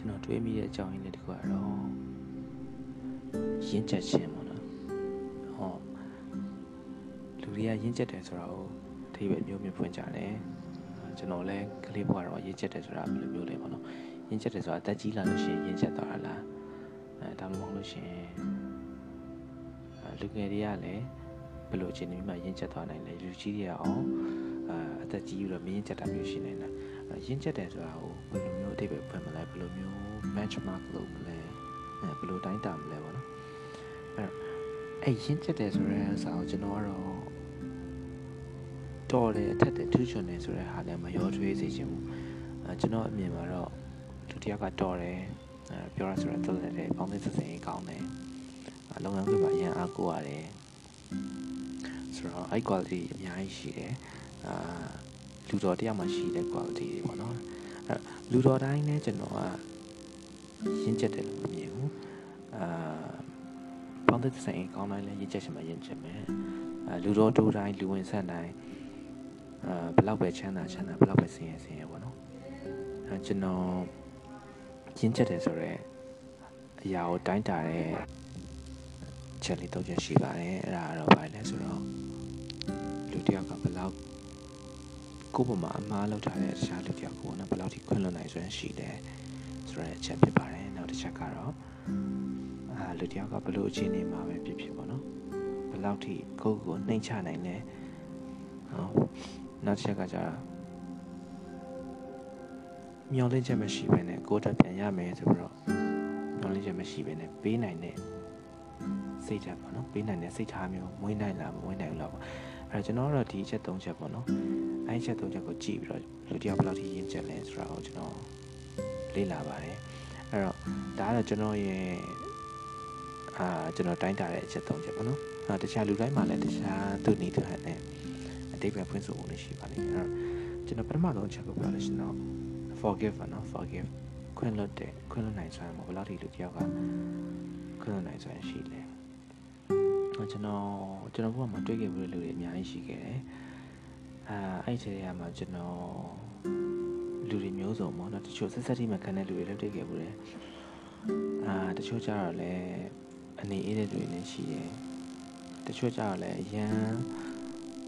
ကျွန်တော်တွေးမိတဲ့အကြောင်းရင်းလေးတစ်ခုကတော့ရင့်ချက်ခြင်းပေါ့နော်ဟောလူတွေကရင့်ချက်တယ်ဆိုတာကိုအထိပ္ပယ်မျိုးမျိုးဖွင့်ကြတယ်ကျွန်တော်လည်းကလေးဘဝတော့ရင့်ချက်တယ်ဆိုတာဘယ်လိုမျိုးလဲပေါ့နော်ရင့်ချက်တယ်ဆိုတာအသက်ကြီးလာလို့ရှိရင်ရင့်ချက်သွားတာလားအဲဒါမှမဟုတ်လို့ရှိရင်လူငယ်တွေကလည်းဘယ်လိုအခြေအနေမှာရင့်ချက်သွားနိုင်လဲလူကြီးတွေအောင်အသက်ကြီးပြီးတော့မရင့်ချက်တာမျိုးရှိနေလား ရင့်ချက်တယ်ဆိုတာကိုဘယ်လိုမျိုးအထိပ္ပယ်ဖွင့်မလဲဘယ်လိုမျိုး benchmark လုပ်မလဲအဲဘယ်လိုတိုင်းတာမလဲပေါ့နော်အဲ့တော့အဲ့ရင့်ချက်တယ်ဆိုတဲ့စာကိုကျွန်တော်ကတော့တော်တယ်အထက်တယ်ထူးချွန်တယ်ဆိုတဲ့ဟာလည်းမရောထွေးစေချင်ဘူးအဲကျွန်တော်အမြင်မှာတော့သူတယောက်ကတော်တယ်အဲပြောရဆိုတော့တော်တယ်ပေါင်းသစ်စစင်ကောင်းတယ်လုပ်ငန်းခွင်မှာအရင်အားကိုရတယ်ဆိုတော့အဲ့ quality အများကြီးရှိတယ်အာ လူတော်တယောက်မှရှိတဲ့ quality တွေပေါ့နော်အဲ့လူတော်တိုင်းလည်းကျွန်တော်ကရင့်ကျက်တယ်လို့မမြင်ဘူးအာပေါင်းသစ်စင်ကောင်းတိုင်းလည်းရင့်ကျက်ချင်မှရင့်ကျက်မယ်အာလူတော်တူတိုင်းလူဝင်ဆက်တိုင်းအာဘယ်လောက်ပဲချမ်းသာချမ်းသာဘယ်လောက်ပဲဆင်းရဲဆင်းရဲပေါ့နော်အဲကျွန်တော်ရင့်ကျက်တယ်ဆိုတော့အရာကိုတိုင်းတာတဲ့ချက်လေးတော့ချက်ရှိပါတယ်အဲ့ဒါကတော့ဘာလဲဆိုတော့လူတယောက်ကဘယ်လောက် ကိုယ့်ဘမှာအမားလောက်ထားတဲ့တခြားလူတယောက်ကိုနော်ဘယ်လောက်ထိခွင့်လွှတ်နိုင်ဆိုရင်ရှိတယ်ဆိုတော့အချက်ဖြစ်ပါတယ်နောက်တစ်ချက်ကတော့အာလူတယောက်ကဘယ်လိုအခြေအနေမှာပဲဖြစ်ဖြစ်ပေါ့နော်ဘယ်လောက်ထိကိုယ့်ကိုနှိမ်ချနိုင်လဲဟောနောက်တစ်ချက်ကကျတော့မျောလင့်ချက်မရှိဘဲနဲ့ကိုယ်တက်ပြန်ရမယ်ဆိုတော့မျောလင့်ချက်မရှိဘဲနဲ့ပေးနိုင်တဲ့စိတ်ဓာတ်ပေါ့နော်ပေးနိုင်တဲ့စိတ်ထားမျိုးမွေးနိုင်လားမမွေးနိုင်ဘူးလားပေါ့ အဲကျွန်တော်ကတော့ဒီချက်၃ချက်ပေါ့နော်အဲချက်၃ချက်ကိုကြည့်ပြီးတော့လူတယောက်ဘယ်လောက်ထိရင့်ကျက်လဲဆိုတာကိုကျွန်တော်လေ့လာပါတယ်အဲ့တော့ဒါကတော့ကျွန်တော်ရဲ့အာကျွန်တော်တိုင်းတာတဲ့အချက်၃ချက်ပေါ့နော်အဲတခြားလူတိုင်းမှာလည်းတခြားသူ့နေသူဟန်နဲ့အတိတ်ပဲဖွင့်ဆိုဖို့လည်းရှိပါလိမ့်မယ်အဲ့တော့ကျွန်တော်ပထမဆုံးအချက်ကိုပြောလို့ရှိရင်တော့ forgive ပါနော် forgive ခွင့်လွတ်တဲ့ခွင့်လွတ်နိုင်စွမ်းဘယ်လောက်ထိလူတယောက်ကခွင့်လွတ်နိုင်စွမ်းရှိလဲ ကျွန်တော်ကျွန်တော်ဘုရားမှာတွေ့ခဲ့ဘူးလူတွေအများကြီးရှိခဲ့တယ်အာအဲ့ဒီနေရာမှာကျွန်တော်လူတွေမျိုးစုံပေါ့နော်တချို့ဆက်ဆက်ထိမှခံတဲ့လူတွေလည်းတွေ့ခဲ့ဘူးတယ်အာတချို့ကျတော့လည်းအနေအေးတဲ့လူတွေလည်းရှိတယ်တချို့ကျတော့လည်းအရန်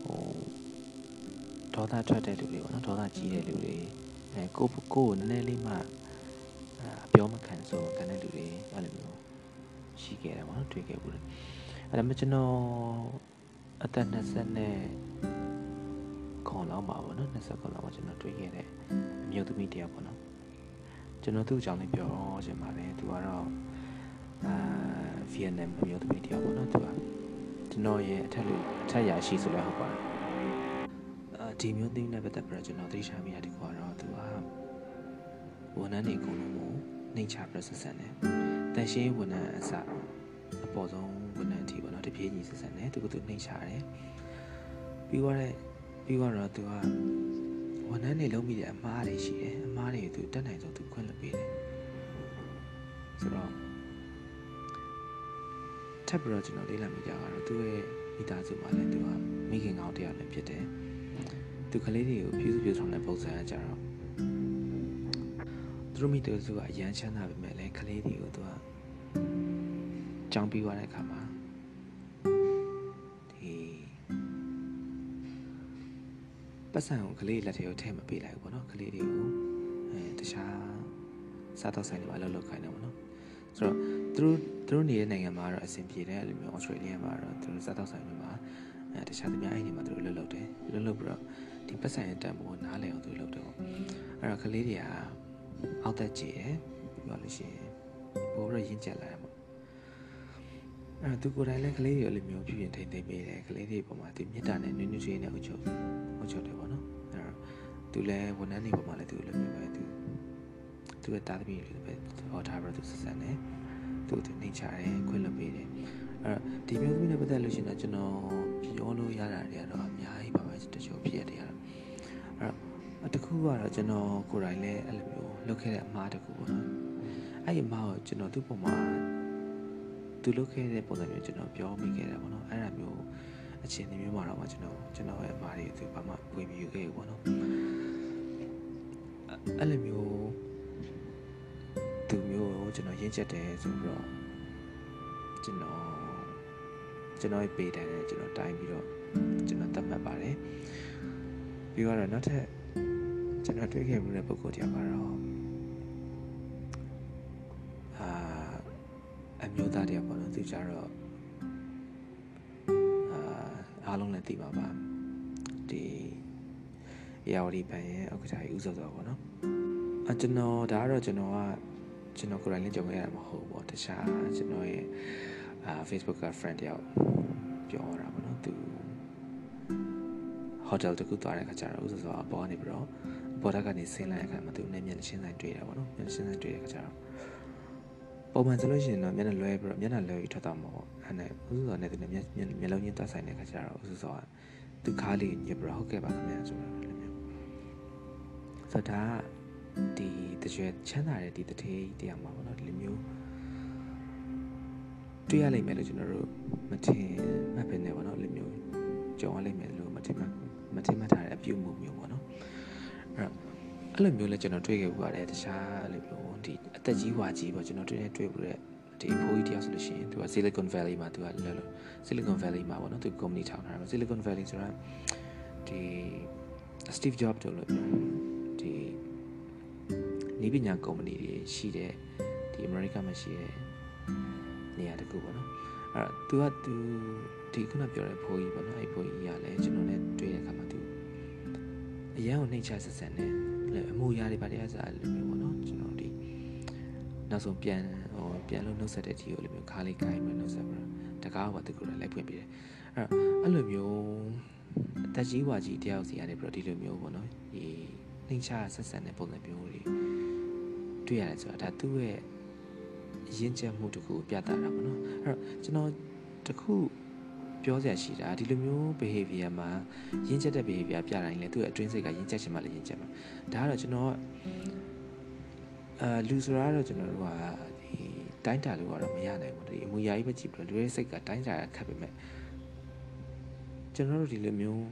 ဟိုဒေါသထွက်တဲ့လူတွေပေါ့နော်ဒေါသကြီးတဲ့လူတွေအဲကိုကိုကိုနည်းနည်းလေးမှအပြောမခံဆိုခံတဲ့လူတွေအဲ့လိုမျိုးရှိခဲ့တယ်ပေါ့နော်တွေ့ခဲ့ဘူးတယ် အဲ့ဒါမှကျွန်တော်အသက်20နဲ့ခေါ်လောက်ပါပေါ့နော်20ခေါ်လောက်ပါကျွန်တော်တွေ့ခဲ့တဲ့အမျိုးသမီးတယောက်ပေါ့နော်ကျွန်တော်သူ့အကြောင်းလေးပြောချင်ပါတယ်သူကတော့အာဗီယက်နမ်အမျိုးသမီးတယောက်ပေါ့နော်သူကကျွန်တော်ရဲ့အထက်လူအထက်ရာရှိဆိုလဲဟုတ်ပါတယ်အာဒီမျိုးသမီးနဲ့ပတ်သက်ပြီးတော့ကျွန်တော်သတိထားမိတာဒီကွာတော့သူကဝန်ထမ်းတွေအကုန်လုံးကိုနှိမ်ချပြဆက်ဆံတယ်တန်ရှင်းဝန်ထမ်းအစအပေါ်ဆုံးဝန်ထမ်းအထိပေါ့နော် တပြေးညီဆက်ဆံတယ်သူကသူနှိမ်ချတယ်ပြီးသွားတဲ့ပြီးသွားတော့သူကဝန်ထမ်းတွေလုံးမိတဲ့အမားတွေရှိတယ်အမားတွေသူတက်နိုင်ဆုံးသူခွင့်လွှတ်ပေးတယ်ဆိုတော့ထပ်ပြီးတော့ကျွန်တော်လေ့လာမိကြတော့သူရဲ့မိသားစုမှာလည်းသူကမိခင်ကောင်းတရားလည်းဖြစ်တယ်သူကလေးတွေကိုပြုစုပြုဆောင်တဲ့ပုံစံအကြတော့သူတို့မိသားစုကအရန်ချမ်းသာပေမဲ့လည်းကလေးတွေကိုသူကကြောင်းပြီးသွားတဲ့အခါမှာ ပတ်စံကိုကလေးလက်ထဲကိုထည့်မပေးလိုက်ဘူးပေါ့နော်ကလေးတွေကိုအဲတခြားစားတော့ဆိုင်တွေမှာလှုပ်လှုပ်ခိုင်းတယ်ပေါ့နော်ဆိုတော့သူတို့သူတို့နေတဲ့နိုင်ငံမှာတော့အဆင်ပြေတယ်အဲ့လိုမျိုးဩစတြေးလျမှာတော့သူတို့စားတော့ဆိုင်တွေမှာအဲတခြားသူများအိမ်တွေမှာသူတို့လှုပ်လှုပ်တယ်လှုပ်လှုပ်ပြီးတော့ဒီပတ်စံရဲ့တန်ဖိုးနားလည်အောင်သူလုပ်တယ်ပေါ့အဲ့တော့ကလေးတွေကအောက်သက်ကြည့်တယ်ပြောလို့ရှိရင်ပိုပြီးတော့ရင့်ကျက်လာတယ်ပေါ့ အဲ့သူကိုယ်တိုင်လည်းကလေးတွေအဲ့လိုမျိုးပြုပြင်ထိန်သိမ်းပေးတယ်ကလေးတွေပုံမှာသူမေတ္တာနဲ့နွေးနွေးချွေးနဲ့အုပ်ချုပ်အုပ်ချုပ်တယ်ပေါ့နော်အဲ့တော့သူလည်းဝန်ထမ်းတွေပုံမှာလည်းသူလိုမျိုးပဲသူသူရဲ့တာသမီတွေပဲဟောထားပြီးတော့သူဆက်ဆံတယ်သူသူနှိမ့်ချတယ်ခွင့်လွှတ်ပေးတယ်အဲ့တော့ဒီမျိုးသမီးနဲ့ပတ်သက်လို့ရှိရင်တော့ကျွန်တော်ပြောလို့ရတာတွေကတော့အများကြီးပါပဲတချို့ဖြစ်ရတယ်အဲ့တော့တခုကတော့ကျွန်တော်ကိုယ်တိုင်လည်းအဲ့လိုမျိုးလုပ်ခဲ့တဲ့အမှားတခုပေါ့နော်အဲ့ဒီအမှားကိုကျွန်တော်သူ့ပုံမှာ သူလုပ်ခဲ့တဲ့ပုံစံမျိုးကျွန်တော်ပြောမိခဲ့တယ်ပေါ့နော်အဲ့ဒါမျိုးအခြေအနေမျိုးမှာတော့မှကျွန်တော်ကျွန်တော်ရဲ့အမှားတွေသူဘာမှဝင်မယူခဲ့ဘူးပေါ့နော်အဲ့လိုမျိုးသူကျွန်တော်ရင်းချက်တယ်ဆိုပြီးတော့ကျွန်တော်ကျွန်တော်ရဲ့ပေတန်းနဲ့ကျွန်တော်တိုင်းပြီးတော့ကျွန်တော်သတ်မှတ်ပါတယ်ပြီးတော့နောက်ထပ်ကျွန်တော်တွေ့ခဲ့မှုတဲ့ပုံကိုတရားကတော့ အမျိုးသားတရားပေါ့နော်သူကြတော့အာအားလုံးလည်းသိပါပါဒီရာဝတီဘန်ရဲ့ဥက္ကဋ္ဌကြီးဦးစောစောပေါ့နော်အကျွန်တော်ဒါကတော့ကျွန်တော်ကကျွန်တော်ကိုယ်တိုင်လည်းကြုံခဲ့ရမှာမဟုတ်ဘူးပေါ့တခြားကျွန်တော်ရဲ့အာ Facebook က friend တယောက်ပြောတာပေါ့နော်သူဟိုတယ်တခုသွားတဲ့ခါကျတော့ဥစ္စာဆိုအပေါ်ကနေပြီးတော့ဘော်ဒါကနေဆင်းလိုက်တဲ့အခါမှာသူနဲ့မျက်နှာချင်းဆိုင်တွေ့တာပေါ့နော်မျက်နှာချင်းဆိုင်တွေ့တဲ့ခါကျတော့ ပုံမှန်ဆိုလို့ရှိရင်တော့မျက်နှာလွဲပြီးတော့မျက်နှာလွဲပြီးထွက်သွားမှာပေါ့အဲ့နဲ့ဥစ္စာနဲ့သူနဲ့မျက်မျက်လုံးချင်းတက်ဆိုင်တဲ့ခါကျတော့ဥစ္စာကသူခါးလေးညစ်ပြီးတော့ဟုတ်ကဲ့ပါခင်ဗျာဆိုတာလည်းမျိုးဆိုတော့ဒါဒီတကြွချမ်းသာတဲ့ဒီတထေးတရားမှာပေါ့နော်ဒီလိုမျိုးတွေ့ရလိမ့်မယ်လို့ကျွန်တော်တို့မထင်မှတ်ပဲနဲ့ပေါ့နော်ဒီလိုမျိုးကြုံရလိမ့်မယ်လို့မထင်မှတ်မထင်မှတ်ထားတဲ့အပြုမှုမျိုးပေါ့နော်အဲ့တော့အဲ့လိုမျိုးလည်းကျွန်တော်တွေ့ခဲ့ပူပါတယ်တခြားအဲ့လိုမျိုးဒီအ သက်ကြီးဝါကြီးပေါ့ကျွန်တော်တွေ့နေတွေ့ပူတဲ့ဒီအဖိုးကြီးတယောက်ဆိုလို့ရှိရင်သူက Silicon Valley မှာသူကလဲလို့ Silicon Valley မှာပေါ့နော်သူ company ထောင်ထားတယ် Silicon Valley ဆိုတာဒီ Steve Jobs တို့လို့ဒီနီးပညာကုမ္ပဏီတွေရှိတဲ့ဒီ America မှာရှိတဲ့နေရာတခုပေါ့နော်အဲ့တော့ तू က तू ဒီခုနပြောတဲ့ဖိုးကြီးပေါ့နော်အဲ့ဖိုးကြီးကလည်းကျွန်တော်နဲ့တွေ့တဲ့အခါမှာ तू အရန်ကိုနှိမ့်ချဆက်ဆံနေလေအမှုရာတွေပါတရားစားလိုမျိုးပေါ့နော်ကျွန်တော်ဒီ နောက်ဆုံးပြန်ဟိုပြန်လို့နှုတ်ဆက်တဲ့ဒီကိုလိုမျိုးခါလေးခိုင်းမယ်နှုတ်ဆက်ပြီးတော့တကားကတကူလည်းလိုက်ဖွင့်ပေးတယ်အဲ့တော့အဲ့လိုမျိုးအသက်ကြီးဝါကြီးတယောက်စီရတယ်ပြီးတော့ဒီလိုမျိုးပေါ့နော်ဒီနှိမ့်ချဆက်ဆံတဲ့ပုံစံမျိုးတွေတွေ့ရတယ်ဆိုတာဒါသူ့ရဲ့ရင်းချက်မှုတခုပြသတာပေါ့နော်အဲ့တော့ကျွန်တော်တခုပြောစရာရှိတာဒီလိုမျိုး behavior မှာရင်းချက်တဲ့ behavior ပြတိုင်းလေသူ့ရဲ့အတွင်းစိတ်ကရင်းချက်ချင်မှလည်းရင်းချက်မှာဒါကတော့ကျွန်တော် အာလူဆိုတာကတော့ကျွန်တော်တို့ကဒီတိုင်းတာလို့ကတော့မရနိုင်ဘူးဒီအမူအရာကြီးပဲကြည့်ပြီးတော့လူရဲ့စိတ်ကတိုင်းတာခက်ပေမဲ့ကျွန်တော်တို့ဒီလိုမျိုး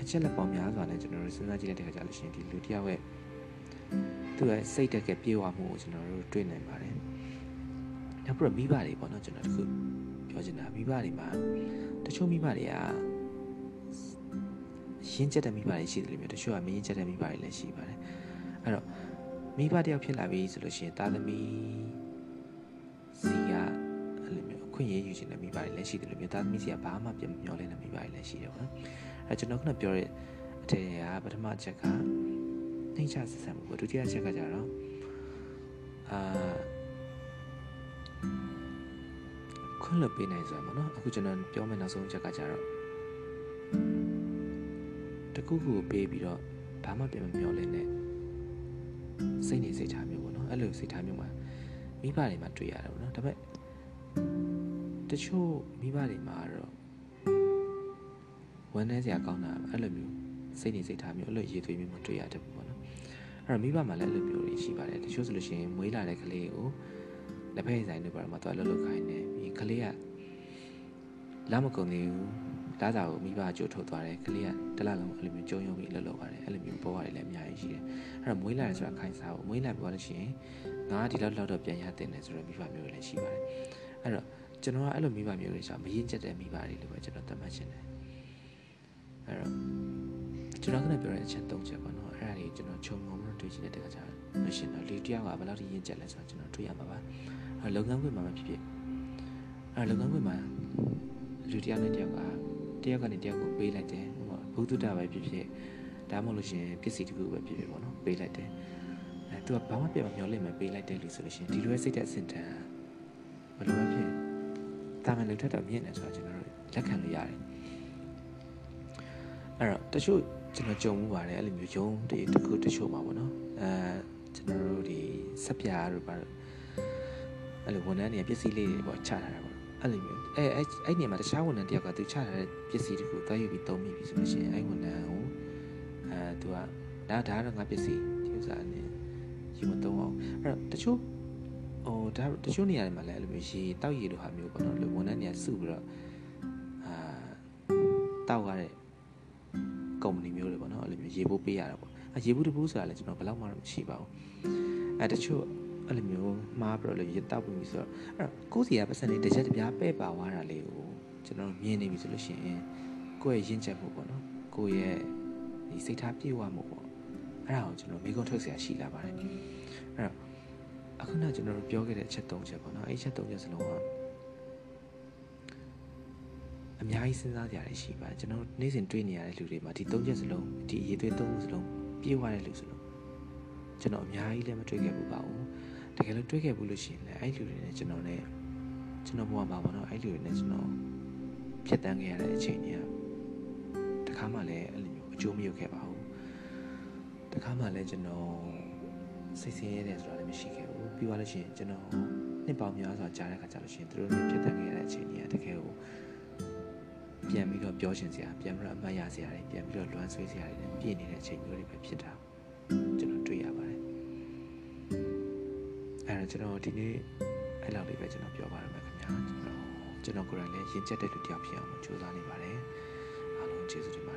အချက်လက်ပေါင်းများစွာနဲ့ကျွန်တော်တို့စဉ်းစားကြည့်လိုက်တဲ့အခါကျလို့ရှိရင်ဒီလူတယောက်ရဲ့သူ့ရဲ့စိတ်တက်ကပြေဝမှုကိုကျွန်တော်တို့တွေ့နိုင်ပါတယ်နောက်ပြီးတော့မိဘတွေပေါ့နော်ကျွန်တော်တခုပြောချင်တာမိဘတွေမှာတချို့မိဘတွေကရင်းချက်တဲ့မိဘတွေရှိတယ်လို့မျိုးတချို့ကမရင်းချက်တဲ့မိဘတွေလည်းရှိပါတယ်အဲ့တော့ မိဘတယောက်ဖြစ်လာပြီဆိုလို့ရှိရင်သားသမီးစီကအဲ့လိုမျိုးအခွင့်အရေးယူခြင်းတဲ့မိဘတွေလည်းရှိတယ်လို့မျိုးသားသမီးစီကဘာမှပြန်မပြောလဲတဲ့မိဘတွေလည်းရှိတယ်ပေါ့နော်အဲ့ကျွန်တော်ခုနပြောတဲ့အထည်ကပထမအချက်ကနှိမ့်ချဆက်ဆံမှုပေါ့ဒုတိယအချက်ကကြတော့အာခွင့်လွှတ်ပေးနိုင်ဆိုတာပေါ့နော်အခုကျွန်တော်ပြောမယ့်နောက်ဆုံးအချက်ကကြတော့တခုခုပေးပြီးတော့ဘာမှပြန်မပြောလဲနဲ့ စိတ်နေစိတ်ထားမျိုးပေါ့နော်အဲ့လိုစိတ်ထားမျိုးမှာမိဘတွေမှာတွေ့ရတယ်ပေါ့နော်ဒါပေမဲ့တချို့မိဘတွေမှာတော့ဝမ်းနည်းစရာကောင်းတာအဲ့လိုမျိုးစိတ်နေစိတ်ထားမျိုးအဲ့လိုရေးသွေးမျိုးမတွေ့ရတတ်ဘူးပေါ့နော်အဲ့တော့မိဘမှာလည်းအဲ့လိုမျိုးတွေရှိပါတယ်တချို့ဆိုလို့ရှိရင်မွေးလာတဲ့ကလေးကိုလက်ဖက်ဆိုင်တွေပါတော့မှသူကလှုပ်လှုပ်ခိုင်းနေပြီးကလေးကလာမကုန်သေးဘူး လာတာကိုမိဘကြိုထုတ်သွားတယ်ကလေးကတလလုံးအဲ့လိုမျိုးကြုံယုံပြီးလှုပ်လှုပ်ပါတယ်အဲ့လိုမျိုးပေါ်ရတယ်လည်းအများကြီးရှိတယ်အဲ့တော့မွေးလာတယ်ဆိုတာခိုင်းစားဖို့မွေးလာပြီးတော့လို့ရှိရင်ငါကဒီလောက်လောက်တော့ပြန်ရတင်တယ်ဆိုတော့မိဘမျိုးတွေလည်းရှိပါတယ်အဲ့တော့ကျွန်တော်ကအဲ့လိုမိဘမျိုးတွေဆိုမရင်ကျက်တဲ့မိဘတွေလို့ပဲကျွန်တော်သတ်မှတ်ချင်တယ်အဲ့တော့ကျွန်တော်ကလည်းပြောတဲ့အချက်၃ချက်ပေါ့နော်အဲ့ဒါတွေကျွန်တော်ခြုံငုံလို့တွေ့ချင်တဲ့တခါကျလို့ရှင်တော့လေတယောက်ကဘယ်လောက်ထိရင်ကျက်လဲဆိုတော့ကျွန်တော်တွေ့ရမှာပါအဲ့လုပ်ငန်းခွင်မှာမဖြစ်ဖြစ်အဲ့လုပ်ငန်းခွင်မှာလူတယောက်နဲ့တယောက်က တယောက်ကနေတယောက်ကိုပေးလိုက်တယ်ဟိုဘုသူတ္တပဲဖြစ်ဖြစ်ဒါမှမဟုတ်လို့ရှင်ပစ္စည်းတစ်ခုပဲဖြစ်ဖြစ်ပေါ့နော်ပေးလိုက်တယ်အဲသူကဘာမှပြမမျောလိမ့်မယ်ပေးလိုက်တယ်လို့ဆိုလို့ရှင်ဒီလိုပဲစိတ်သက်အစင်တန်ဘယ်လိုပဲဖြစ်တာမန်လူထက်တော့မြင့်တယ်ဆိုတော့ကျွန်တော်တို့လက်ခံလို့ရတယ်အဲ့တော့တချို့ကျွန်တော်ကြုံမှုပါတယ်အဲ့လိုမျိုးယုံတွေတခုတချို့မှာပေါ့နော်အဲကျွန်တော်တို့ဒီဆက်ပြားတို့ပါအဲ့လိုဝန်ထမ်းတွေကပစ္စည်းလေးတွေပေါ့ချထားတာပေါ့ အဲ့လိုမျိုးအဲအဲ့အဲ့နေရာမှာတခြားဝန်ထမ်းတယောက်ကသူချထားတဲ့ပစ္စည်းတခုသွားယူပြီးသုံးမိပြီဆိုလို့ရှိရင်အဲ့ဝန်ထမ်းကိုအဲသူကဒါဒါတော့ငါပစ္စည်းဒီဥစ္စာနဲ့ယူမသုံးအောင်အဲ့တော့တချို့ဟိုဒါတချို့နေရာတွေမှာလည်းအဲ့လိုမျိုးရေတောက်ရေလိုဟာမျိုးပေါ့နော်ဝန်ထမ်းတွေကစုပြီးတော့အာတောက်ရတဲ့ကုမ္ပဏီမျိုးတွေပေါ့နော်အဲ့လိုမျိုးရေပိုးပေးရတာပေါ့အဲရေဘူးတပူးဆိုတာလည်းကျွန်တော်ဘယ်လောက်မှမရှိပါဘူးအဲတချို့ အဲ့လိုမျိုးမှားပြီးတော့လေရတောက်ပြီးဆိုတော့အဲ့တော့ကိုယ်စီကပတ်စံလေးတစ်ချက်တစ်ပြားပဲ့ပါသွားတာလေးကိုကျွန်တော်မြင်နေပြီဆိုလို့ရှိရင်ကိုယ့်ရဲ့ရင့်ချက်မှုပေါ့နော်ကိုယ့်ရဲ့ဒီစိတ်ထားပြေဝမှုပေါ့အဲ့ဒါကိုကျွန်တော်မိကုံးထုတ်เสียရှိလာပါတယ်အဲ့တော့အခုနကကျွန်တော်တို့ပြောခဲ့တဲ့အချက်၃ချက်ပေါ့နော်အဲ့ချက်၃ချက်စလုံးကအများကြီးစဉ်းစားကြရတယ်ရှိပါတယ်ကျွန်တော်နေ့စဉ်တွေ့နေရတဲ့လူတွေမှာဒီ၃ချက်စလုံးဒီအရေးသွေး၃စလုံးပြေဝတဲ့လူစလုံးကျွန်တော်အများကြီးလည်းမတွေ့ခဲ့ဘူးပါဘူး း တကယ်လို့တွေ့ခဲ့ဘူးလို့ရှိရင်လည်းအဲ့လူတွေနဲ့ကျွန်တော်နဲ့ကျွန်တော်ဘဝမှာပေါ့နော်အဲ့လူတွေနဲ့ကျွန်တော်ဖြတ်တန်းခဲ့ရတဲ့အချိန်တွေကတခါမှလည်းအဲ့လိုမျိုးအကျိုးမရောက်ခဲ့ပါဘူးတခါမှလည်းကျွန်တော်စိတ်ဆင်းရဲတယ်ဆိုတာလည်းမရှိခဲ့ဘူးပြီးသွားလို့ရှိရင်ကျွန်တော်နှစ်ပေါင်းများစွာကြားတဲ့ခါကျလို့ရှိရင်သူတို့နဲ့ဖြတ်တန်းခဲ့ရတဲ့အချိန်တွေကတကယ်ကိုပြန်ပြီးတော့ပြောရှင်စရာပြန်ပြီးတော့အမှတ်ရစရာတွေပြန်ပြီးတော့လွမ်းဆွေးစရာတွေနဲ့ပြည့်နေတဲ့အချိန်မျိုးတွေပဲဖြစ်တာကျွန်တော် ကျွန်တော်ဒီနေ့အဲ့လောက်လေးပဲကျွန်တော်ပြောပါရမယ်ခင်ဗျာကျွန်တော်ကျွန်တော်ကိုယ်တိုင်လည်းရင်ကျက်တဲ့လူတစ်ယောက်ဖြစ်အောင်ကြိုးစားနေပါတယ်အားလုံးကျေးဇူးတင်ပါ